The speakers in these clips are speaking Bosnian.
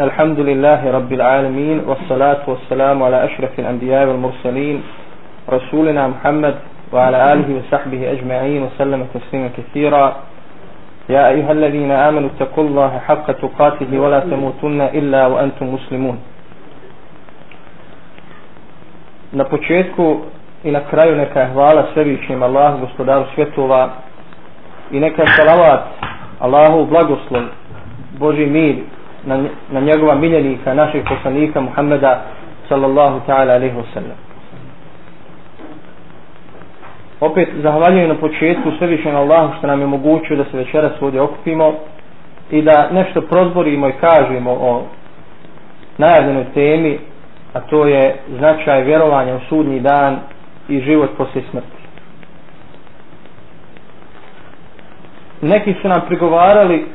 الحمد لله رب العالمين والصلاة والسلام على أشرف الأنبياء والمرسلين رسولنا محمد وعلى آله وصحبه أجمعين وسلم تسليما كثيرا يا أيها الذين آمنوا اتقوا الله حق تقاته ولا تموتن إلا وأنتم مسلمون Na početku i na kraju neka je hvala svevišnjem Allahu gospodaru svjetova i neka je salavat Allahu blagoslov Boži mir na, na njegova miljenika naših poslanika Muhammeda sallallahu ta'ala alaihi wa sallam. Opet zahvaljujem na početku svevišnjem Allahu što nam je mogućio da se večeras ovdje okupimo i da nešto prozborimo i kažemo o najavljenoj temi a to je značaj vjerovanja u sudnji dan i život poslije smrti. Neki su nam prigovarali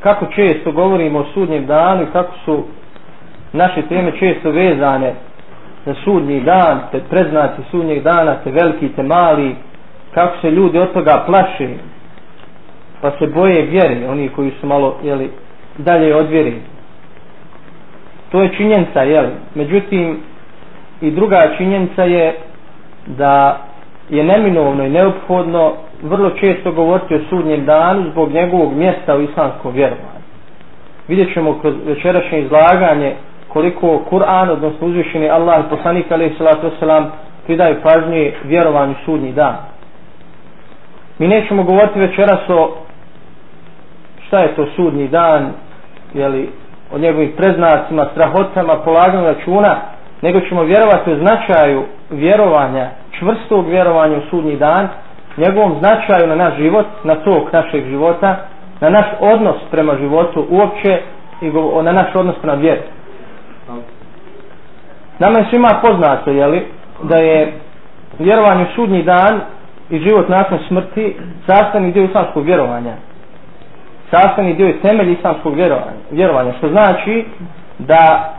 kako često govorimo o sudnjem danu i kako su naše teme često vezane za sudnji dan, te predznaci sudnjeg dana, te veliki, te mali, kako se ljudi od toga plaše, pa se boje vjeri, oni koji su malo jeli, dalje od vjeri. To je činjenica, jel? Međutim, i druga činjenica je da je neminovno i neophodno vrlo često govoriti o sudnjem danu zbog njegovog mjesta u islamskom vjerovanju. Vidjet ćemo kroz večerašnje izlaganje koliko Kur'an, odnosno uzvišeni Allah i poslanik alaih salatu wasalam pridaju pažnje vjerovanju sudnji dan. Mi nećemo govoriti večeras o šta je to sudnji dan, jeli, o njegovim preznacima, strahotama, polaganju računa, nego ćemo vjerovati o značaju vjerovanja, čvrstog vjerovanja u sudnji dan, njegovom značaju na naš život, na tok našeg života, na naš odnos prema životu uopće i na naš odnos prema vjeru. Nama je svima poznato, jeli, da je vjerovanje u sudnji dan i život nakon smrti sastavni dio islamskog vjerovanja. Sastavni dio je temelj islamskog vjerovanja, vjerovanja, što znači da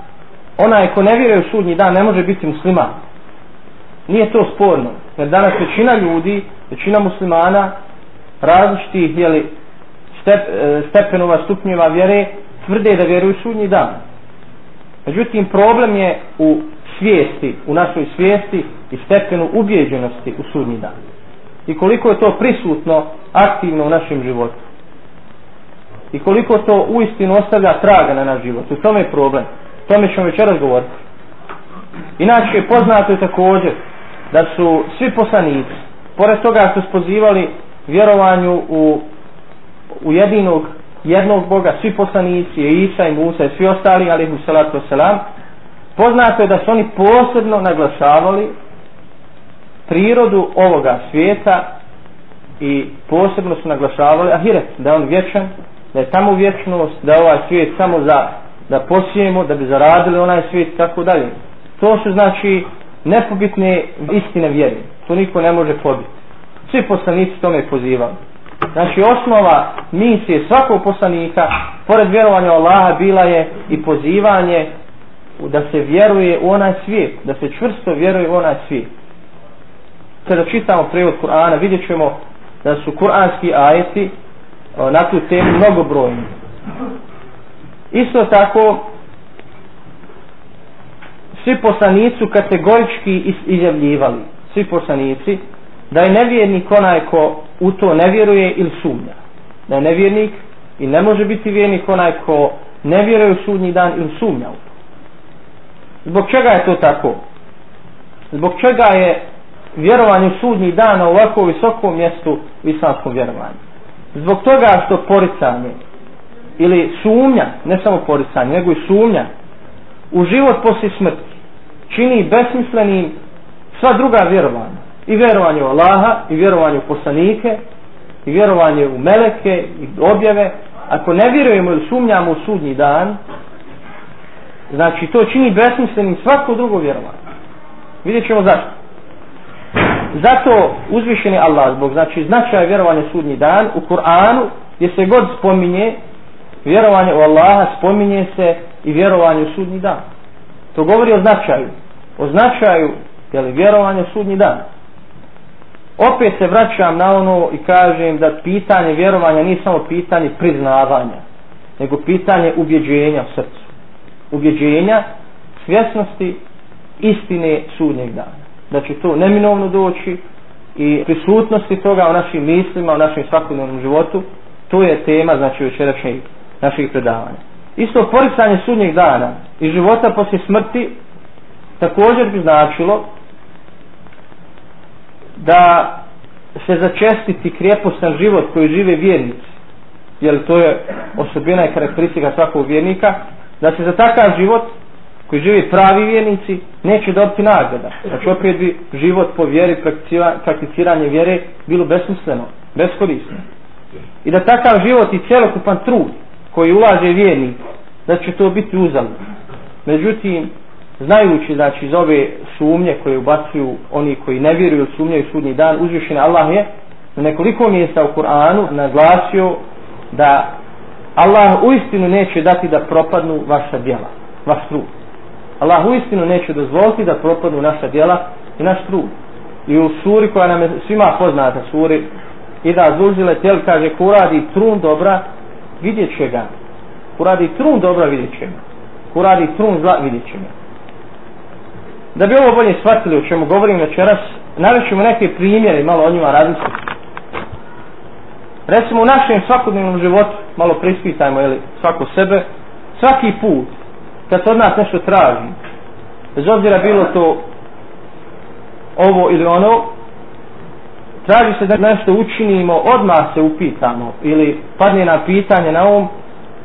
onaj ko ne vjeruje u sudnji dan ne može biti musliman. Nije to sporno. Jer danas većina ljudi, većina muslimana, različitih jeli, step, e, stepenova stupnjeva vjere, tvrde da vjeruju u sudnji dan. Međutim, problem je u svijesti, u našoj svijesti i stepenu ubjeđenosti u sudnji dan. I koliko je to prisutno, aktivno u našem životu. I koliko to uistinu ostavlja traga na naš život. U tome je problem. O tome ćemo večeras govoriti. Inače, poznato je također da su svi poslanici, pored toga što su pozivali vjerovanju u, u jedinog jednog Boga, svi poslanici, i Isa i Musa i svi ostali, ali ih salatu selam, poznato je da su oni posebno naglašavali prirodu ovoga svijeta i posebno su naglašavali ahiret, da je on vječan, da je tamo vječnost, da je ovaj svijet samo za da posijemo, da bi zaradili onaj svijet, tako dalje. To su znači nepobitne istine vjere. To niko ne može pobiti. Svi poslanici tome pozivali. Znači osnova misije svakog poslanika, pored vjerovanja Allaha, bila je i pozivanje da se vjeruje u onaj svijet, da se čvrsto vjeruje u onaj svijet. Kada čitamo prevod Kur'ana, vidjet ćemo da su kur'anski ajeti na tu temu mnogobrojni. Isto tako, svi poslanici kategorički izjavljivali, svi poslanici, da je nevjernik onaj ko u to ne vjeruje ili sumnja. Da je nevjernik i ne može biti vjernik onaj ko ne vjeruje u sudnji dan ili sumnja u to. Zbog čega je to tako? Zbog čega je vjerovanje u sudnji dan na ovako visokom mjestu u islamskom vjerovanju? Zbog toga što poricanje ili sumnja, ne samo poricanje, nego i sumnja u život poslije smrti čini besmislenim sva druga vjerovanja. I vjerovanje u Allaha i vjerovanje u poslanike i vjerovanje u meleke i objave. Ako ne vjerujemo ili sumnjamo u sudnji dan znači to čini besmislenim svako drugo vjerovanje. Vidjet ćemo zašto. Zato uzvišeni Allah zbog znači značaja vjerovanja sudnji dan u Kur'anu gdje se god spominje vjerovanje u Allaha spominje se i vjerovanje u sudnji dan. To govori o značaju o značaju jeli, vjerovanje u sudnji dan opet se vraćam na ono i kažem da pitanje vjerovanja nije samo pitanje priznavanja nego pitanje ubjeđenja u srcu. Ubjeđenja, svjesnosti, istine sudnjeg dana. Da će to neminovno doći i prisutnosti toga u našim mislima, u našem svakodnevnom životu, to je tema znači večerašnjeg naših predavanja. Isto poricanje sudnjeg dana i života poslije smrti također bi značilo da se začestiti krijepostan život koji žive vjernici, jer to je osobina i karakteristika svakog vjernika, da se za takav život koji živi pravi vjernici neće dobiti nagrada. Znači opet bi život po vjeri, prakticiranje vjere bilo besmisleno, beskorisno. I da takav život i celokupan trud koji ulaže vjernik, da će to biti uzalno. Međutim, znajući znači iz ove sumnje koje ubacuju oni koji ne vjeruju sumnjaju sudnji dan, uzvišen Allah je na nekoliko mjesta u Kur'anu naglasio da Allah u istinu neće dati da propadnu vaša djela, vaš trud. Allah u istinu neće dozvoliti da propadnu naša djela i naš trud. I u suri koja nam je svima poznata suri i da zuzile tel kaže ko radi trun dobra vidjet će ga. Ko radi trun dobra vidjet će ga. Ko radi trun zla vidjet će ga. Da bi ovo bolje shvatili o čemu govorim večeras, navećemo neke primjere, malo o njima razmisliti. Recimo u našem svakodnevnom životu, malo prispitajmo ili svako sebe, svaki put kad se od nas nešto traži, bez obzira bilo to ovo ili ono, traži se da nešto učinimo, odmah se upitamo ili padne na pitanje na ovom,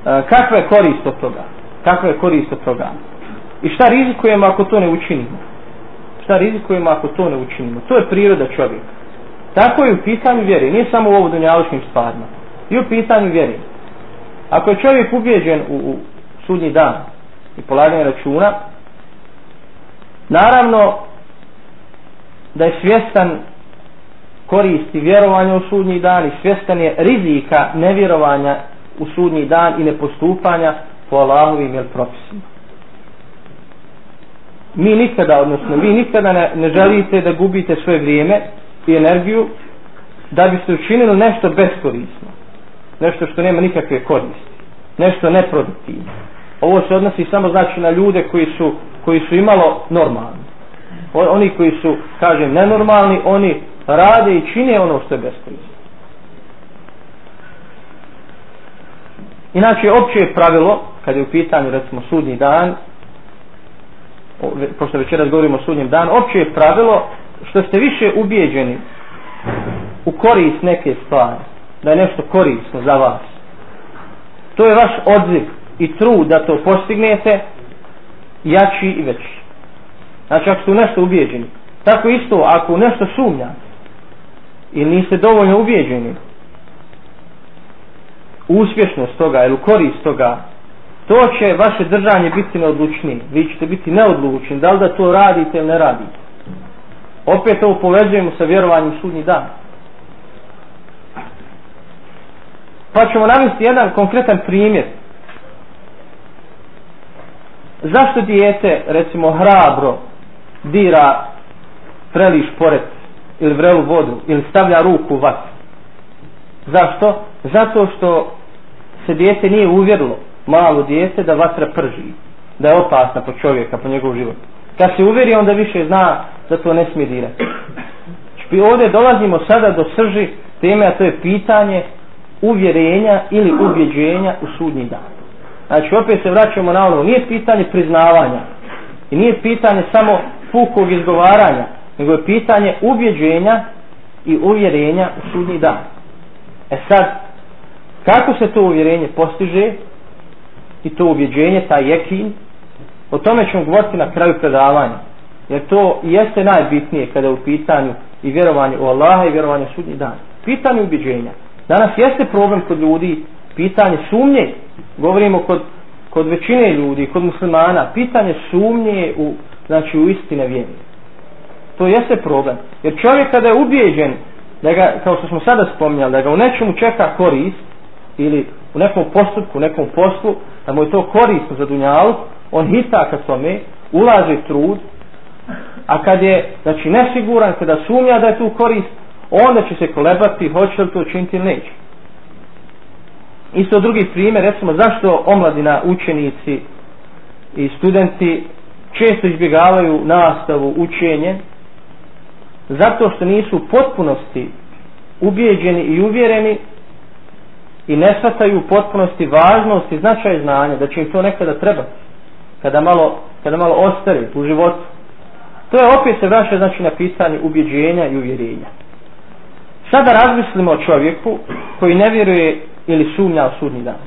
kakva je korist od toga? Kakva je korist od toga? I šta rizikujemo ako to ne učinimo? Šta rizikujemo ako to ne učinimo? To je priroda čovjeka. Tako je u pitanju vjeri, nije samo u ovo dunjaločnim stvarima. I u pitanju vjeri. Ako je čovjek ubijeđen u, u sudnji dan i polaganje računa, naravno da je svjestan koristi vjerovanja u sudnji dan i svjestan je rizika nevjerovanja u sudnji dan i nepostupanja po Allahovim jel propisima mi nikada, odnosno vi nikada ne, ne želite da gubite svoje vrijeme i energiju da biste učinili nešto beskorisno. Nešto što nema nikakve koristi. Nešto neproduktivno. Ovo se odnosi samo znači na ljude koji su, koji su imalo normalni. Oni koji su, kažem, nenormalni, oni rade i čine ono što je beskorisno. Inače, opće je pravilo, kad je u pitanju, recimo, sudni dan, pošto večeras govorimo o sudnjem danu, opće je pravilo što ste više ubijeđeni u korist neke stvari, da je nešto korisno za vas. To je vaš odziv i trud da to postignete jači i veći. Znači ako ste u nešto ubijeđeni. Tako isto, ako u nešto sumnjate ili niste dovoljno ubijeđeni uspješnost toga ili korist toga to će vaše držanje biti neodlučnije. Vi ćete biti neodlučni, da li da to radite ili ne radite. Opet ovo povezujemo sa vjerovanjem sudnji dan. Pa ćemo navesti jedan konkretan primjer. Zašto dijete, recimo, hrabro dira preliš pored ili vrelu vodu ili stavlja ruku u vatru? Zašto? Zato što se dijete nije uvjerilo malo dijete da vatra prži, da je opasna po čovjeka, po njegov život. Kad se uvjeri, onda više zna da to ne smije dirati. Znači, ovdje dolazimo sada do srži teme, a to je pitanje uvjerenja ili ubjeđenja u sudnji dan. Znači, opet se vraćamo na ono, nije pitanje priznavanja i nije pitanje samo pukog izgovaranja, nego je pitanje ubjeđenja i uvjerenja u sudnji dan. E sad, kako se to uvjerenje postiže, i to ubjeđenje, taj jekin, o tome ćemo govoriti na kraju predavanja. Jer to jeste najbitnije kada je u pitanju i vjerovanje u Allaha i vjerovanje u sudnji dan. Pitanje ubjeđenja. Danas jeste problem kod ljudi, pitanje sumnje, govorimo kod, kod većine ljudi, kod muslimana, pitanje sumnje u, znači u istine vjeri. To jeste problem. Jer čovjek kada je ubijeđen, da ga, kao što smo sada spominjali, da ga u nečemu čeka korist, ili u nekom postupku, u nekom poslu, da mu je to korisno za dunjalu, on hita ka tome, ulaže trud, a kad je, znači, nesiguran, kada sumnja da je tu korist, onda će se kolebati, hoće li to učiniti ili neće. Isto drugi primjer, recimo zašto omladina, učenici i studenti često izbjegavaju nastavu, učenje, zato što nisu u potpunosti ubijeđeni i uvjereni i ne shvataju u potpunosti važnost i značaj znanja, da će im to nekada treba, kada malo, kada malo ostari u životu. To je opet se vraća znači, na pitanje ubjeđenja i uvjerenja. Sada razmislimo o čovjeku koji ne vjeruje ili sumnja u sudnji dan.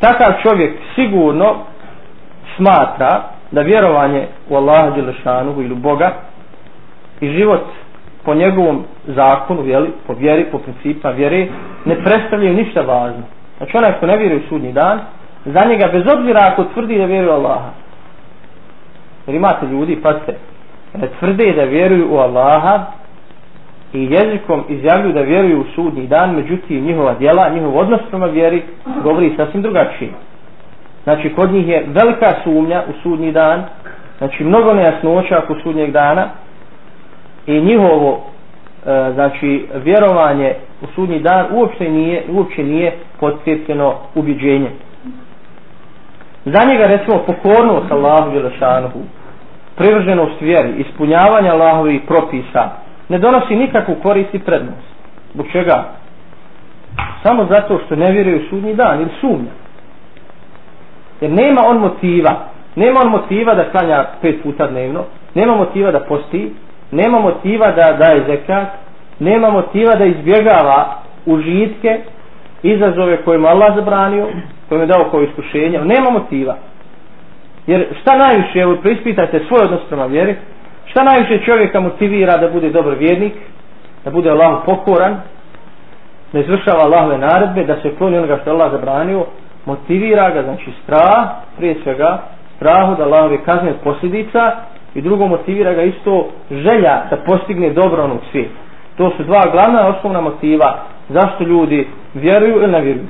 Takav čovjek sigurno smatra da vjerovanje u Allaha Đelešanuhu ili Boga i život po njegovom zakonu, jeli, po vjeri, po principa vjere, ne predstavljaju ništa važno. Znači onaj ko ne vjeruje u sudnji dan, za njega bez obzira ako tvrdi da vjeruje u Allaha. Jer imate ljudi, pa se tvrde da vjeruju u Allaha i jezikom izjavljuju da vjeruju u sudnji dan, međutim njihova djela, njihov odnos prema vjeri govori sasvim drugačije. Znači kod njih je velika sumnja u sudnji dan, znači mnogo nejasnoća oko sudnjeg dana i njihovo e, znači vjerovanje u sudnji dan uopšte nije, uopšte nije potkrepljeno ubiđenje. Za njega recimo pokornost Allahu Đelešanuhu, privrženost vjeri, ispunjavanje Allahovih propisa, ne donosi nikakvu korist i prednost. Zbog čega? Samo zato što ne vjeruje u sudnji dan ili sumnja. Jer nema on motiva, nema on motiva da klanja pet puta dnevno, nema motiva da posti, nema motiva da daje zekat, nema motiva da izbjegava užitke, izazove koje mu Allah zabranio, koje mu je dao kao iskušenje, nema motiva. Jer šta najviše, evo prispitajte svoj odnos prema vjeri, šta najviše čovjeka motivira da bude dobar vjernik, da bude Allah pokoran, da izvršava Allahove naredbe, da se kloni onoga što Allah zabranio, motivira ga, znači strah, prije svega, strahu da Allahove kazne od posljedica i drugo motivira ga isto želja da postigne dobro onog svijeta. To su dva glavna osnovna motiva zašto ljudi vjeruju ili ne vjeruju.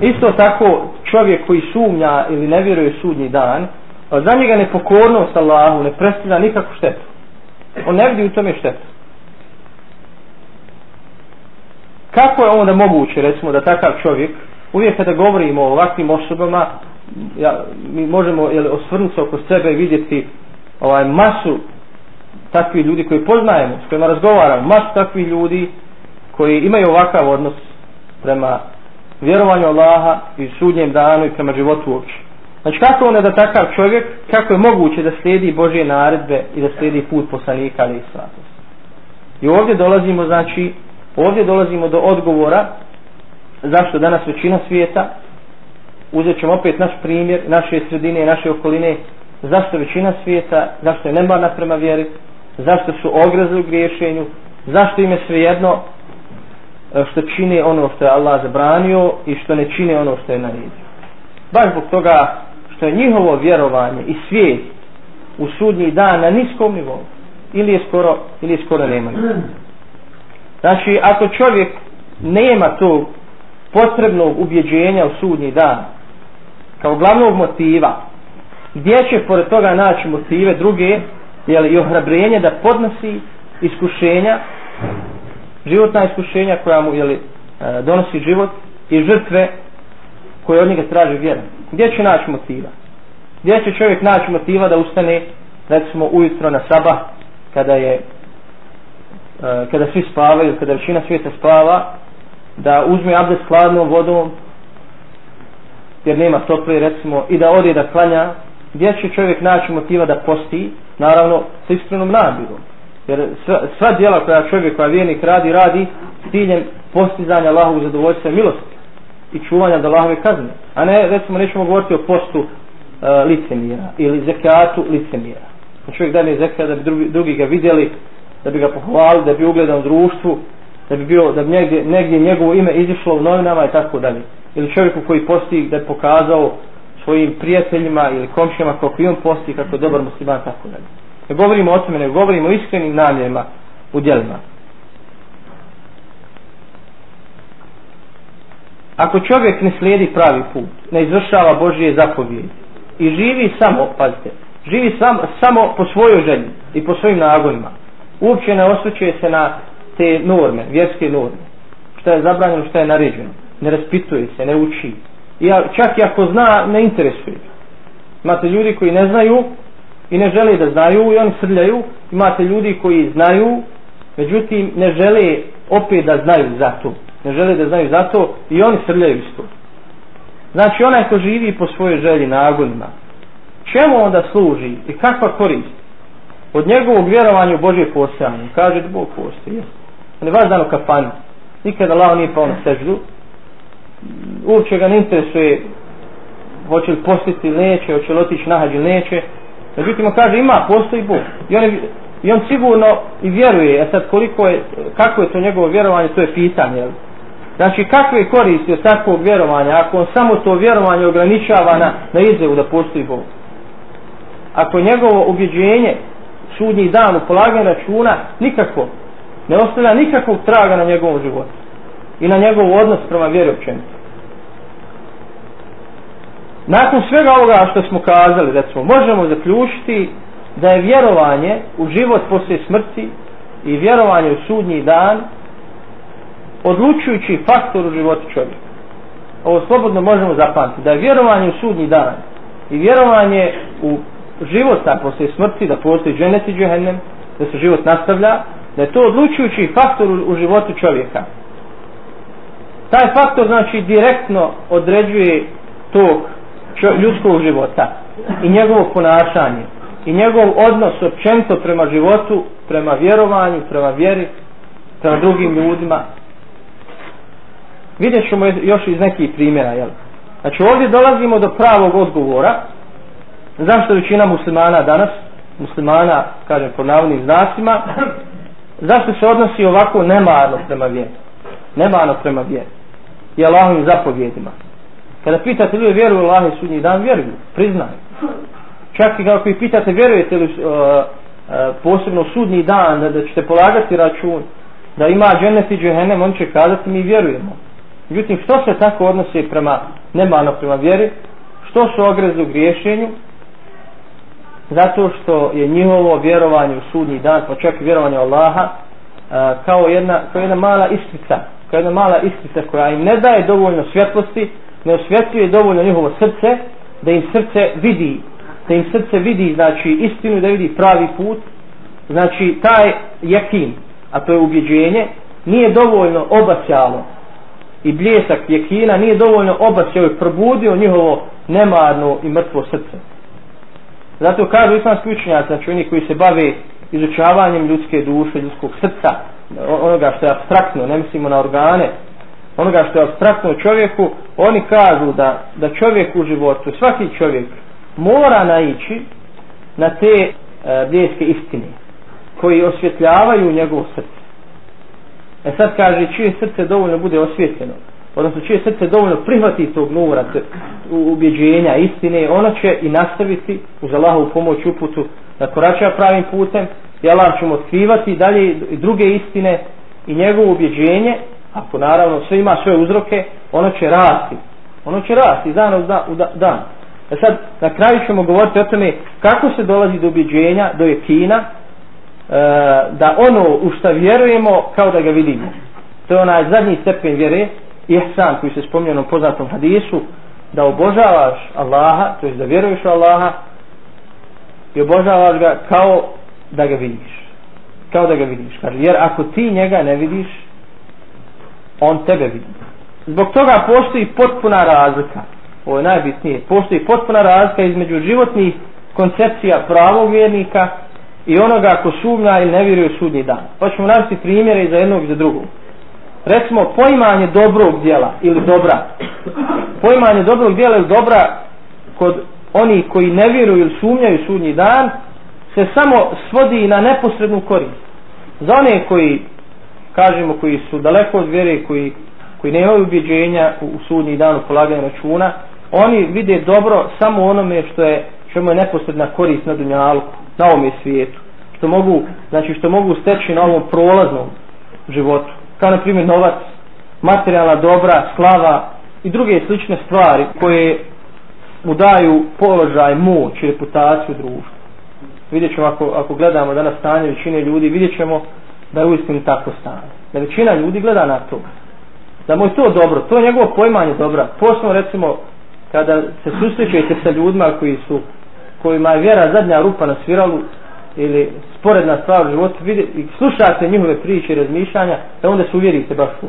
Isto tako čovjek koji sumnja ili ne vjeruje sudnji dan, za njega nepokornost Allahu ne predstavlja nikakvu štetu. On ne vidi u tome štetu. Kako je onda moguće, recimo, da takav čovjek, uvijek kada govorimo o ovakvim osobama, ja, mi možemo jel, osvrnuti se oko sebe i vidjeti ovaj, masu takvih ljudi koji poznajemo, s kojima razgovaramo, masu takvih ljudi koji imaju ovakav odnos prema vjerovanju Allaha i sudnjem danu i prema životu uopće. Znači kako onda da takav čovjek, kako je moguće da slijedi Božje naredbe i da slijedi put poslanika ali i svatost. I ovdje dolazimo, znači, ovdje dolazimo do odgovora zašto danas većina svijeta, uzet ćemo opet naš primjer, naše sredine i naše okoline, zašto većina svijeta, zašto je nemarna prema vjeri, zašto su ogrezli u griješenju, zašto im je svejedno e, što čine ono što je Allah zabranio i što ne čine ono što je naredio. Baš zbog toga što je njihovo vjerovanje i svijet u sudnji dan na niskom nivou ili je skoro, ili je skoro nema. Znači, ako čovjek nema tu potrebnog ubjeđenja u sudnji dan kao glavnog motiva, gdje će pored toga naći motive druge, jeli, i ohrabrenje da podnosi iskušenja, životna iskušenja koja mu jeli, e, donosi život i žrtve koje od njega traži vjera. Gdje će naći motiva? Gdje će čovjek naći motiva da ustane recimo ujutro na sabah kada je e, kada svi spavaju, kada većina svijeta spava da uzme abdest hladnom vodom jer nema tople recimo i da ode da klanja gdje će čovjek naći motiva da posti? Naravno sa iskrenom nabirom jer sva, sva djela koja čovjek koja vjernik radi radi s ciljem postizanja Allahovog zadovoljstva i milosti i čuvanja da Allahove kazne. A ne recimo nećemo govoriti o postu e, uh, licemira ili zekatu licemira čovjek da ne zekat da bi drugi, drugi ga vidjeli da bi ga pohvalili da bi ugledan u društvu da bi bio da bi negdje, negdje njegovo ime izišlo u novinama i tako dalje ili čovjeku koji posti da je pokazao svojim prijateljima ili komšijama kako i on posti kako je dobar musliman tako dalje. Ne govorimo o tome ne govorimo o iskrenim namjerima u djelima. Ako čovjek ne slijedi pravi put ne izvršava Božije zapovjede i živi samo pazite živi sam, samo po svojoj želji i po svojim nagonima uopće ne osvrćuje se na te norme, vjerske norme. Što je zabranjeno, što je naređeno. Ne raspituje se, ne uči. I čak i ako zna, ne interesuje. Imate ljudi koji ne znaju i ne žele da znaju i oni srljaju. Imate ljudi koji znaju, međutim ne žele opet da znaju za to. Ne žele da znaju za to i oni srljaju isto. Znači onaj ko živi po svojoj želji nagonima, čemu onda služi i kakva korist? Od njegovog vjerovanja u Božje postojanje. Kaže da Bog postoji. On je vaš dan u kafanu. Nikada Allah nije pao na seždu. Uopće ga ne interesuje hoće li postiti ili neće, hoće li otići nahađ ili neće. Međutim, on kaže ima, postoji Bog. I on, je, I on sigurno i vjeruje. A sad koliko je, kako je to njegovo vjerovanje, to je pitanje. Jel? Znači, kakve koristi od takvog vjerovanja, ako on samo to vjerovanje ograničava na, na izjavu da postoji Bog? Ako njegovo ubjeđenje sudnji dan u polaganju računa nikako ne ostavlja nikakvog traga na njegovom životu i na njegov odnos prema vjeri općenito. Nakon svega ovoga što smo kazali, recimo, možemo zaključiti da je vjerovanje u život poslije smrti i vjerovanje u sudnji dan odlučujući faktor u životu čovjeka. Ovo slobodno možemo zapamtiti, da je vjerovanje u sudnji dan i vjerovanje u život poslije smrti, da postoji dženet i džehennem, da se život nastavlja, da je to odlučujući faktor u životu čovjeka. Taj faktor znači direktno određuje tok ljudskog života i njegovo ponašanje i njegov odnos općento prema životu, prema vjerovanju, prema vjeri, prema drugim ljudima. Vidjet ćemo još iz nekih primjera. Jel? Znači ovdje dolazimo do pravog odgovora zašto većina muslimana danas, muslimana, kažem, po navodnim znacima, zašto se odnosi ovako nemarno prema vjeri? Nemarno prema vjeri. I Allahovim zapovjedima. Kada pitate ljudi vjeruju Allah i sudnji dan, vjeruju, priznaju. Čak i kako ih pitate vjerujete li uh, uh, posebno sudnji dan, da, da ćete polagati račun, da ima džennet i džehennem, on će kazati mi vjerujemo. Međutim, što se tako odnosi prema nemano prema vjeri? Što su ogrezi u griješenju? zato što je njihovo vjerovanje u sudnji dan, pa čak i vjerovanje Allaha, uh, kao jedna, kao jedna mala iskrica, kao jedna mala iskrica koja im ne daje dovoljno svjetlosti, ne osvjetljuje dovoljno njihovo srce, da im srce vidi, da im srce vidi, znači, istinu, da vidi pravi put, znači, taj jekin, a to je ubjeđenje, nije dovoljno obasjalo i bljesak jekina nije dovoljno obasjalo i probudio njihovo nemarno i mrtvo srce. Zato kažu islamski učenjaci, znači oni koji se bave izučavanjem ljudske duše, ljudskog srca, onoga što je abstraktno, ne mislimo na organe, onoga što je abstraktno čovjeku, oni kažu da, da čovjek u životu, svaki čovjek, mora naići na te e, bljeske istine, koji osvjetljavaju njegovo srce. E sad kaže, čije srce dovoljno bude osvjetljeno, odnosno čije srce dovoljno prihvati tog nura u ubjeđenja istine, ono će i nastaviti uz Allahovu pomoć uputu da korača pravim putem i Allah ćemo otkrivati dalje i druge istine i njegovo ubjeđenje, ako naravno sve ima sve uzroke, ono će rasti. Ono će rasti dan uz dan. dan. E sad, na kraju ćemo govoriti o tome kako se dolazi do ubjeđenja, do jekina, e, da ono u što vjerujemo kao da ga vidimo. To je onaj zadnji stepen vjere, ihsan koji se spomnio u poznatom hadisu da obožavaš Allaha to je da vjeruješ u Allaha i obožavaš ga kao da ga vidiš kao da ga vidiš kaže, jer ako ti njega ne vidiš on tebe vidi. Zbog toga postoji potpuna razlika. Ovo je najbitnije. Postoji potpuna razlika između životnih koncepcija pravog vjernika i onoga ko sumnja ili ne vjeruje u sudnji dan. Pa ćemo navesti primjere za jednog i za drugog. Recimo poimanje dobrog dijela ili dobra. Poimanje dobrog dijela ili dobra kod oni koji ne vjeruju ili sumnjaju sudnji dan se samo svodi na neposrednu korist. Za one koji kažemo koji su daleko od vjere koji, koji nemaju ubjeđenja u, u sudnji dan u polaganju računa oni vide dobro samo onome što je što je neposredna korist na dunjalku na ovom svijetu što mogu znači što mogu steći na ovom prolaznom životu kao na primjer novac, materijalna dobra, slava i druge slične stvari koje mu daju položaj, moć i reputaciju društva. Vidjet ćemo ako, ako gledamo danas stanje većine ljudi, vidjet ćemo da je uistinu tako stanje. Da većina ljudi gleda na to. da mu je to dobro, to je njegovo pojmanje dobra. Posledno recimo, kada se susrećujete sa ljudima koji su, kojima je vjera zadnja rupa na sviralu, ili sporedna stvar u životu, vidi, i slušate njihove priče i razmišljanja, da onda se uvjerite baš u.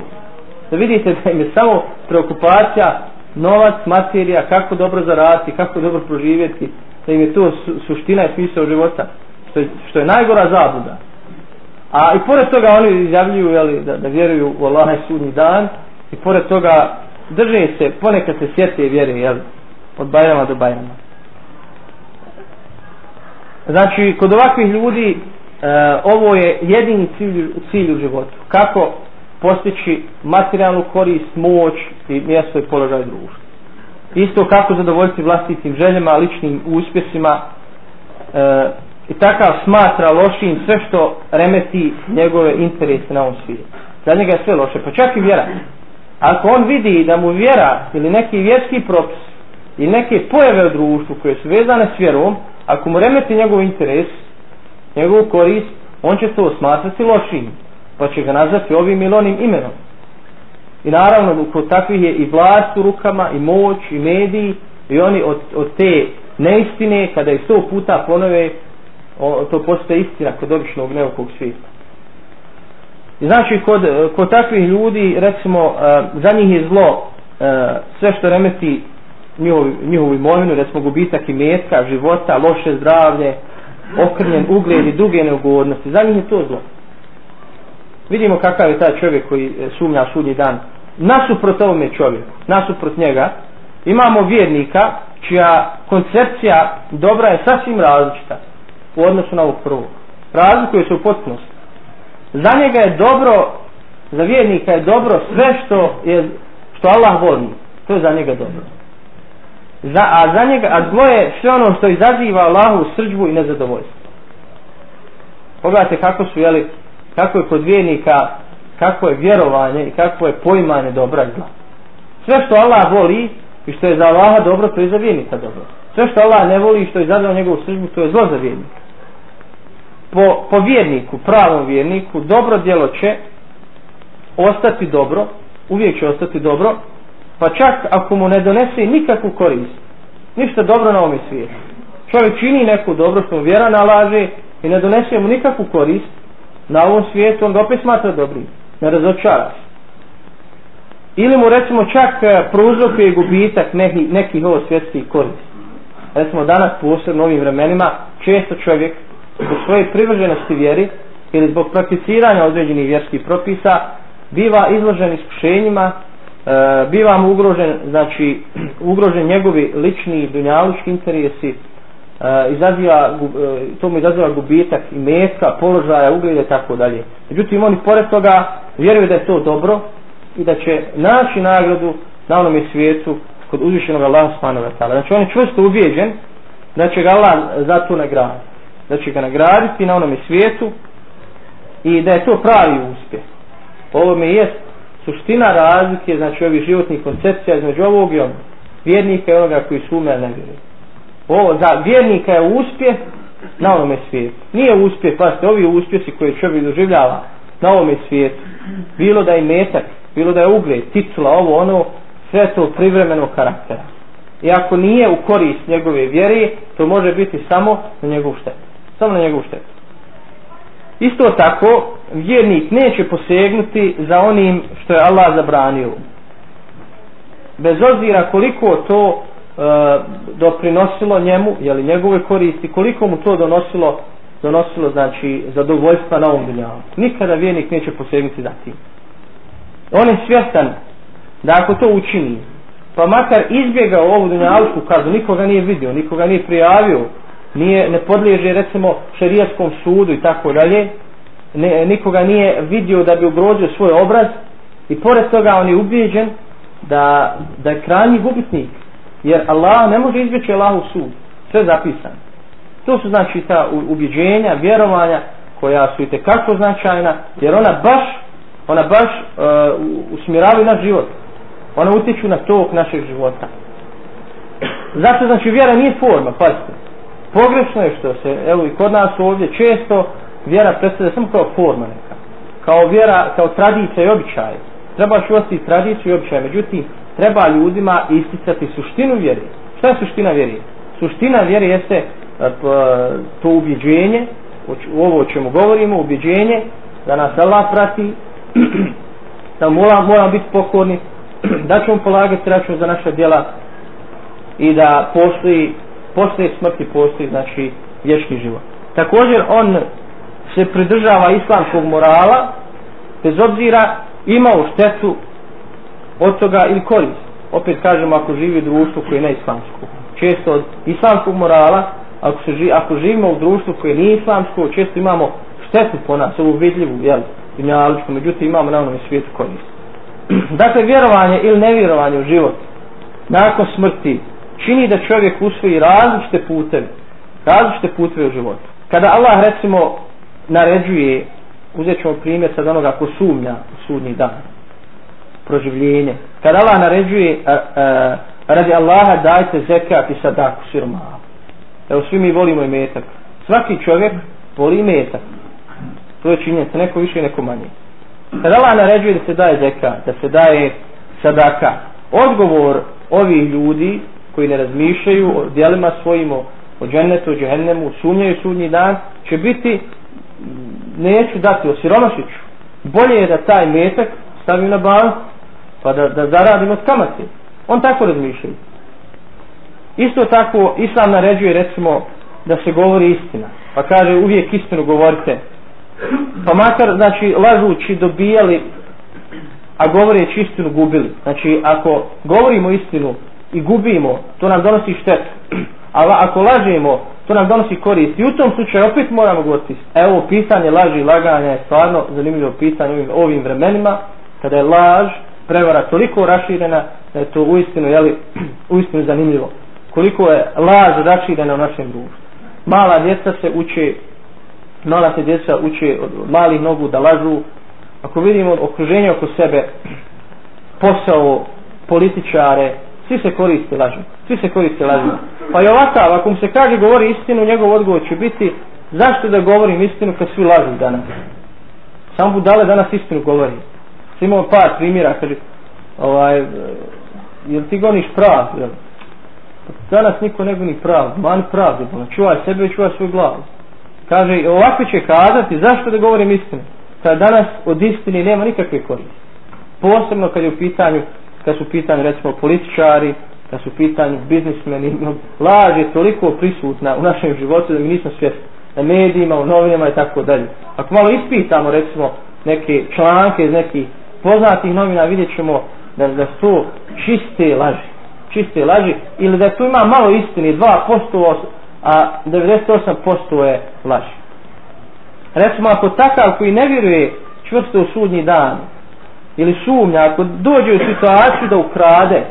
Da vidite da im je samo preokupacija, novac, materija, kako dobro zaraditi, kako dobro proživjeti, da im je to su, suština i smisao života, što je, što je najgora zabuda. A i pored toga oni izjavljuju jeli, da, da vjeruju u Allah sudnji dan i pored toga drže se, ponekad se sjete i vjere jeli, od bajama do bajama. Znači, kod ovakvih ljudi e, ovo je jedini cilj, cilj u životu. Kako postići materijalnu korist, moć i mjesto i položaj društva. Isto kako zadovoljiti vlastitim željama, ličnim uspjesima e, i takav smatra lošim sve što remeti njegove interese na ovom svijetu. Za njega je sve loše, pa čak i vjera. Ako on vidi da mu vjera ili neki vjerski propis ili neke pojave u društvu koje su vezane s vjerom, ako mu remeti njegov interes, njegov korist, on će to smatrati lošim, pa će ga nazvati ovim ili onim imenom. I naravno, kod takvih je i vlast u rukama, i moć, i mediji, i oni od, od te neistine, kada je sto puta ponove, o, to postoje istina kod običnog neukog svijeta. I znači, kod, kod takvih ljudi, recimo, e, za njih je zlo e, sve što remeti njihovu, njihovu imovinu, recimo gubitak i metka, života, loše zdravlje, okrnjen ugled i druge neugodnosti. Za njih je to zlo. Vidimo kakav je taj čovjek koji e, sumnja sudnji dan. Nasuprot ovome čovjeku, nasuprot njega, imamo vjernika čija koncepcija dobra je sasvim različita u odnosu na ovog prvog. Razlikuje se u potpunosti. Za njega je dobro, za vjernika je dobro sve što je što Allah voli. To je za njega dobro za, a za njega, a zlo je sve ono što izaziva Allahu srđbu i nezadovoljstvo. Pogledajte kako su, jeli, kako je kod vjernika, kako je vjerovanje i kako je poimanje dobra i zla. Sve što Allah voli i što je za Allaha dobro, to je za vjernika dobro. Sve što Allah ne voli i što je izaziva njegovu srđbu, to je zlo za vjernika. Po, po vjerniku, pravom vjerniku, dobro djelo će ostati dobro, uvijek će ostati dobro, pa čak ako mu ne donese nikakvu korist, ništa dobro na ovom svijetu. Čovjek čini neku dobro što mu vjera nalaže i ne donese mu nikakvu korist na ovom svijetu, on ga opet smatra dobrim, ne razočara se. Ili mu recimo čak e, prouzrokuje gubitak nekih, nekih ovo svjetskih korist. Recimo danas posebno ovim vremenima često čovjek zbog svoje privrženosti vjeri ili zbog prakticiranja određenih vjerskih propisa biva izložen iskušenjima e, biva mu ugrožen, znači, ugrožen njegovi lični dunjalučki interesi, e, izaziva, e, to mu izaziva gubitak i metka, položaja, ugleda i tako dalje. Međutim, oni pored toga vjeruju da je to dobro i da će naći nagradu na onom svijetu kod uzvišenog Allaha subhanahu wa ta'ala. Znači, on je čvrsto ubijeđen da će ga Allah za to nagraditi. Da će ga nagraditi na onom svijetu i da je to pravi uspjeh. Ovo mi jest suština razlike, znači ovih životnih koncepcija između ovog i onog. Vjernika i onoga koji sume ne vjeruje. Ovo, za vjernika je uspjeh na onome svijetu. Nije uspjeh, pa ste ovi uspjesi koje čovjek doživljava na ovome svijetu. Bilo da je metak, bilo da je ugled, titula, ovo, ono, sve to privremeno karaktera. I ako nije u korist njegove vjere, to može biti samo na njegov štetu. Samo na njegov štetu. Isto tako, vjernik neće posegnuti za onim što je Allah zabranio. Bez obzira koliko to e, doprinosilo njemu, jeli njegove koristi, koliko mu to donosilo, donosilo znači zadovoljstva na ovom dunjavu. Nikada vjernik neće posegnuti za tim. On je svjestan da ako to učini, pa makar izbjegao ovu dunjavsku kazu, nikoga nije vidio, nikoga nije prijavio, nije, ne podliježe recimo šerijaskom sudu i tako dalje, ne, nikoga nije vidio da bi ugrozio svoj obraz. I pored toga on je ubijeđen da, da je krajnji gubitnik. Jer Allah ne može izbjeći Allahu sud. Sve zapisano. To su znači ta ubjeđenja, vjerovanja koja su i tekako značajna. Jer ona baš ona baš uh, usmjeravaju naš život. Ona utiču na tok našeg života. Zato znači vjera nije forma pazite pogrešno je što se evo i kod nas ovdje često vjera predstavlja samo kao forma neka. Kao vjera, kao tradicija i običaj. treba čuvati tradiciju i običaj, međutim, treba ljudima isticati suštinu vjere. Šta je suština vjere? Suština vjere jeste e, to ubjeđenje, u ovo o čemu govorimo, ubjeđenje, da nas Allah prati, da moramo, mora biti pokorni, da ćemo polagati račun za naša djela i da postoji, poslije smrti, postoji, znači, vječni život. Također, on se pridržava islamskog morala, bez obzira imao štetu od toga ili korist. Opet kažemo, ako živi u društvu koje je neislamsko. Često od islamskog morala, ako, se živi, ako živimo u društvu koje nije islamsko, često imamo štetu po nas, ovu vidljivu, jel, dunjaličku, međutim imamo na onom svijetu korist. dakle, vjerovanje ili nevjerovanje u život nakon smrti čini da čovjek usvoji različite puteve, različite puteve u životu. Kada Allah, recimo, naređuje, uzet ćemo primjer sad onoga ko sumnja u sudnji dan, proživljenje. Kada Allah naređuje, a, a, radi Allaha dajte zekat i sadaku sirma. Evo, svi mi volimo i metak. Svaki čovjek voli metak. To je činjenica, neko više, neko manje. Kada Allah naređuje da se daje zeka, da se daje sadaka, odgovor ovih ljudi koji ne razmišljaju o dijelima svojim, o džennetu, o džehennemu, sumnjaju sudnji dan, će biti, neću dati, osiromašiću. Bolje je da taj metak stavim na bank, pa da, da zaradim od kamate. On tako razmišljaju. Isto tako, Islam naređuje, recimo, da se govori istina. Pa kaže, uvijek istinu govorite, pa makar znači lažući dobijali a govoreći istinu gubili znači ako govorimo istinu i gubimo to nam donosi štetu. A ako lažemo to nam donosi korist. I u tom slučaju opet moramo govoriti. Evo pitanje laži i laganja je stvarno zanimljivo pitanje ovim, ovim vremenima kada je laž prevara toliko raširena da je to uistinu jeli, uistinu zanimljivo. Koliko je laž raširena u našem društvu. Mala djeca se uče mala se djeca uče od malih nogu da lažu. Ako vidimo okruženje oko sebe posao političare svi se koriste lažu svi se koriste lažu pa i ovakav ako mu se kaže govori istinu njegov odgovor će biti zašto da govorim istinu kad svi lažu danas? Samo budale danas istinu govori. Imamo par primjera kaže ovaj jel ti goniš prav jel? Pa danas niko ne goni prav man prav ono, čuvaj sebe i čuvaj svoj glavu. Kaže ovako će kazati zašto da govorim istinu? Kad danas od istine nema nikakve koriste posebno kad je u pitanju kad su u pitanju recimo političari kad su pitanju biznismeni laž je toliko prisutna u našem životu da mi nismo svjesni. Na medijima, u novinama i tako dalje. Ako malo ispitamo recimo neke članke iz nekih poznatih novina vidjet ćemo da, da su čiste laži. Čiste laži ili da tu ima malo istine 2% a 98% je laž. Recimo, ako takav koji ne vjeruje čvrsto u sudnji dan, ili sumnja, ako dođe u situaciju da ukrade,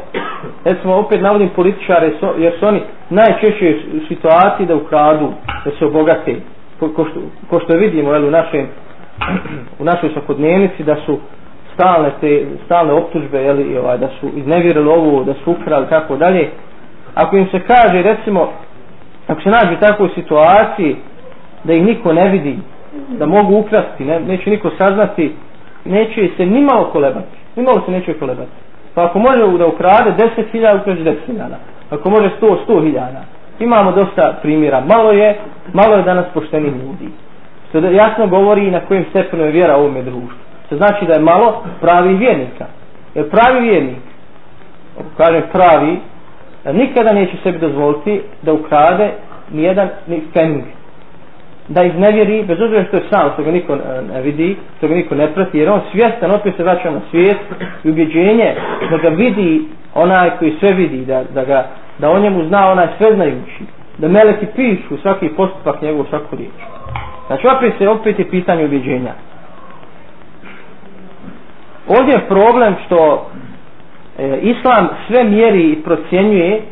recimo, opet navodim političare, jer su oni najčešće u situaciji da ukradu, da se obogate, ko, što, ko što vidimo jel, u, našem, u našoj svakodnevnici, da su stalne te stalne optužbe jel, i ovaj, da su iznevjerili ovo, da su ukrali, tako dalje. Ako im se kaže, recimo, ako se nađu u takvoj situaciji da ih niko ne vidi da mogu ukrasti ne, neće niko saznati neće se ni malo kolebati ni malo se neće kolebati pa ako može da ukrade 10.000 ukrade 10.000 ako može 100 100.000 imamo dosta primjera. Malo je malo je danas pošteni ljudi. Što da jasno govori na kojem stepenu je vjera ovome društvu. To znači da je malo pravi vjernika. Jer pravi vjernik kažem pravi nikada neće sebi dozvoliti da ukrade ni jedan ni feng da ih ne vjeri bez obzira što je sam što ga niko e, ne vidi što ga niko ne prati jer on svjestan opet se vraća na svijet i ubjeđenje da ga vidi onaj koji sve vidi da, da, ga, da o njemu zna onaj sve znajući da meleki pišu svaki postupak njegov svaku riječ. Znači opet se opet je pitanje ubjeđenja. Ovdje je problem što e, islam sve mjeri i procjenjuje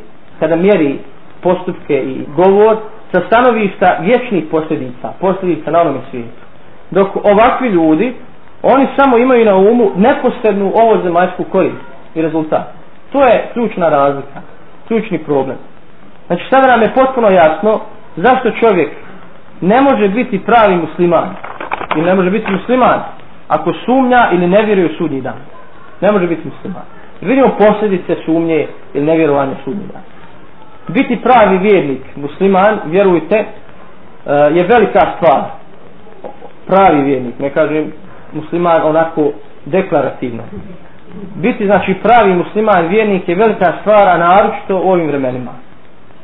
kada mjeri postupke i govor sa stanovišta vječnih posljedica, posljedica na onome svijetu. Dok ovakvi ljudi, oni samo imaju na umu neposrednu ovo zemaljsku korist i rezultat. To je ključna razlika, ključni problem. Znači sada nam je potpuno jasno zašto čovjek ne može biti pravi musliman i ne može biti musliman ako sumnja ili ne vjeruje u sudnji dan. Ne može biti musliman. Vidimo posljedice sumnje ili nevjerovanja sudnji dan. Biti pravi vjernik, musliman, vjerujte, e, je velika stvar. Pravi vjernik, ne kažem musliman onako deklarativno. Biti znači pravi musliman, vjernik je velika stvar, a naročito u ovim vremenima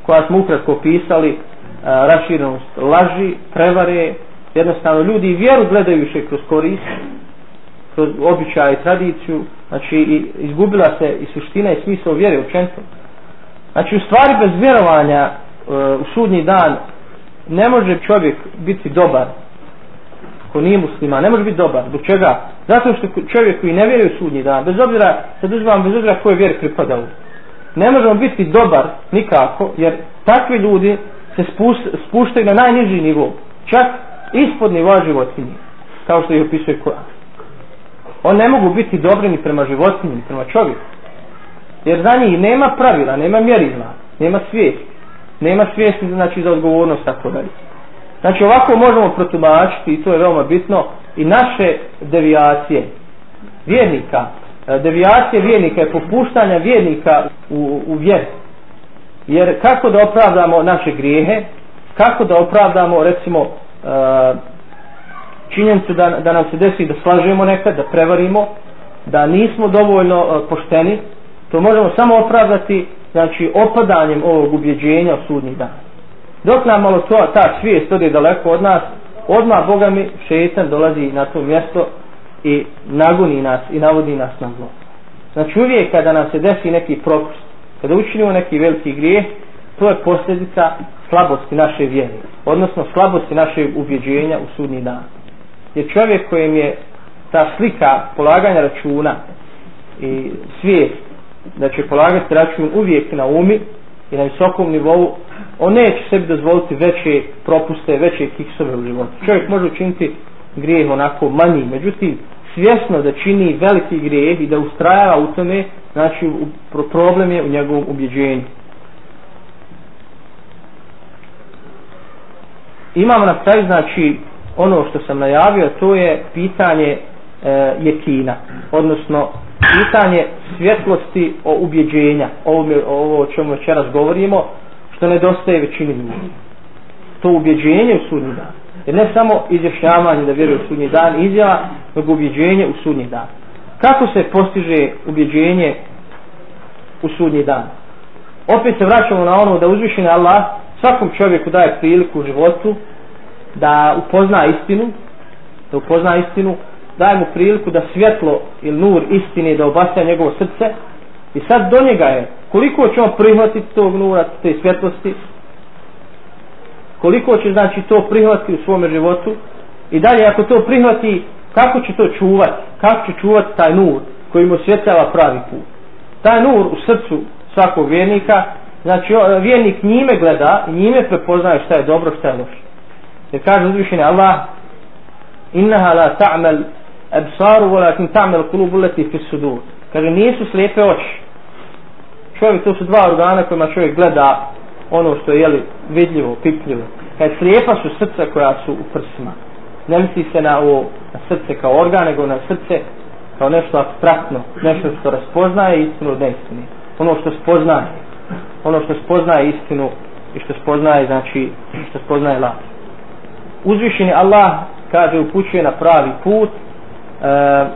koja smo ukratko pisali, e, raširenost laži, prevare, jednostavno ljudi vjeru gledaju više kroz korist, kroz običaj i tradiciju, znači i izgubila se i suština i smisao vjere učenstva Znači u stvari bez vjerovanja uh, u sudnji dan ne može čovjek biti dobar ko nije muslima, ne može biti dobar. Zbog čega? Zato što čovjek koji ne vjeruje u sudnji dan, bez obzira, sad uzmam, bez obzira koje vjeri u. ne možemo biti dobar nikako, jer takvi ljudi se spuštaju na najniži nivo, čak ispod nivoa životinje, kao što ih opisuje Koran. On ne mogu biti dobri ni prema životinji, ni prema čovjeku. Jer za njih nema pravila, nema mjerila, nema svijesti. Nema svijesti znači, za odgovornost tako dalje. Znači ovako možemo protumačiti, i to je veoma bitno, i naše devijacije vjernika. E, devijacije vjernika je popuštanja vjernika u, u vjeru. Jer kako da opravdamo naše grijehe, kako da opravdamo recimo uh, činjenicu da, da nam se desi da slažemo nekad, da prevarimo, da nismo dovoljno e, pošteni, to možemo samo opravdati znači opadanjem ovog ubjeđenja u sudnji dan. Dok nam malo to, ta svijest ode daleko od nas, odmah Boga mi šetan dolazi na to mjesto i nagoni nas i navodi nas na zlo. Znači uvijek kada nam se desi neki propust, kada učinimo neki veliki grijeh, to je posljedica slabosti naše vjere, odnosno slabosti naše ubjeđenja u sudnji dan. Jer čovjek kojem je ta slika polaganja računa i svijest da će polagati račun uvijek na umi i na visokom nivou, on neće sebi dozvoliti veće propuste, veće kiksove u životu. Čovjek može učiniti grijeh onako manji, međutim svjesno da čini veliki grijeh i da ustrajava u tome, znači problem je u njegovom ubjeđenju. Imamo na kraju, znači, ono što sam najavio, to je pitanje e, jekina, odnosno pitanje svjetlosti o ubjeđenja, ovo, ovo o čemu večeras govorimo, što nedostaje većini ljudi. To ubjeđenje u sudnji dan. Jer ne samo izjašnjavanje da vjeruje u sudnji dan, izjava, nego ubjeđenje u sudnji dan. Kako se postiže ubjeđenje u sudnji dan? Opet se vraćamo na ono da uzvišen Allah svakom čovjeku daje priliku u životu da upozna istinu, da upozna istinu, daje mu priliku da svjetlo ili nur istine da obasja njegovo srce. I sad do njega je. Koliko će on prihvatiti tog nura, te svjetlosti, koliko će znači to prihvatiti u svom životu? I dalje ako to prihvati kako će to čuvati? Kako će čuvati taj nur koji mu svjetljava pravi put? Taj nur u srcu svakog vjernika znači vjernik njime gleda i njime prepoznaje šta je dobro šta je loše. Jer kaže uzvišenje Allah innaha la ta'mal absaru walakin tamel kulubu leti fi sudur kaže nisu slijepe oči čovjek to su dva organa kojima čovjek gleda ono što je jeli, vidljivo, pipljivo. Kaže, slijepa su srca koja su u prsima. Ne misli se na, ovo, na srce kao organ, nego na srce kao nešto abstraktno, nešto što raspoznaje istinu od neistine. Ono što spoznaje. Ono što spoznaje istinu i što spoznaje, znači, što spoznaje laž. Uzvišeni Allah, kaže, upućuje na pravi put. Eh,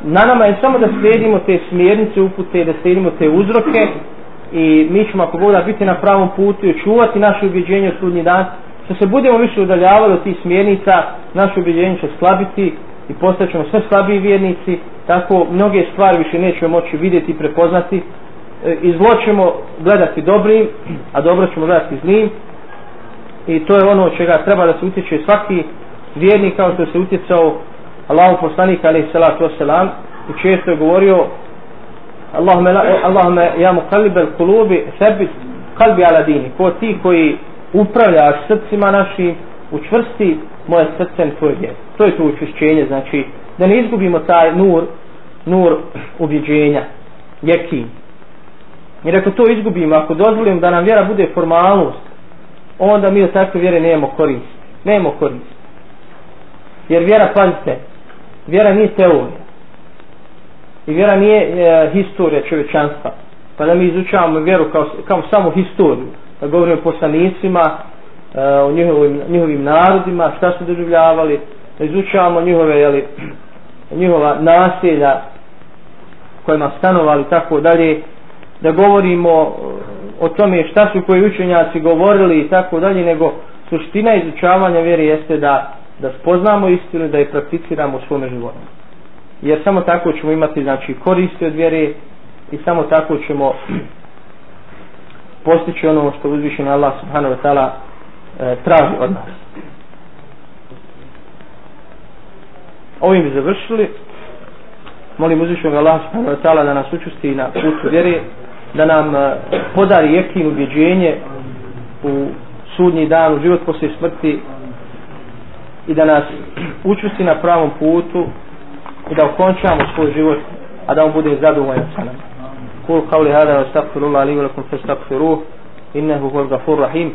na nama je samo da slijedimo te smjernice upute, da slijedimo te uzroke i mi ćemo ako Bog biti na pravom putu i čuvati naše ubjeđenje u sudnji dan. Što se budemo više udaljavali od tih smjernica naše ubjeđenje će slabiti i postaćemo sve slabiji vjernici. Tako mnoge stvari više nećemo moći vidjeti i prepoznati. Eh, I zlo ćemo gledati dobrim a dobro ćemo gledati zlim. I to je ono čega treba da se utječe svaki vjernik kao što se utjecao Allahu poslanik alaihi salatu wasalam i često je govorio Allahume, Allahume ja mu kalibel kulubi sebit kalbi ala dini. Ko ti koji upravljaš srcima našim, učvrsti moje srce na tvoj vjer. To je to učvršćenje, znači da ne izgubimo taj nur, nur ubjeđenja, jekin. Jer ako to izgubimo, ako dozvolimo da nam vjera bude formalnost, onda mi od takve vjere nemamo korist. Nemamo korist. Jer vjera, pazite, vjera nije teorija. i vjera nije e, historija čovječanstva. Pa da mi izučavamo vjeru kao, kao samo historiju. Da govorimo o poslanicima e, o njihovim, njihovim narodima šta su doživljavali da izučavamo njihove jeli, njihova naselja kojima stanovali tako dalje. Da govorimo e, o tome šta su koji učenjaci govorili i tako dalje nego suština izučavanja vjere jeste da da spoznamo istinu da je prakticiramo u svome životu. Jer samo tako ćemo imati znači koristi od vjere i samo tako ćemo postići ono što uzvišen Allah subhanahu wa ta'ala e, traži od nas. Ovim bi završili. Molim uzvišenog Allah subhanahu wa ta'ala da nas učusti na putu vjere da nam e, podari jekin ubjeđenje u sudnji dan u život poslije smrti i da nas učusti na pravom putu i da ukončamo svoj život a da on bude zadovoljan sa nama قول قولي هذا واستغفر الله لي ولكم فاستغفروه إنه هو الغفور الرحيم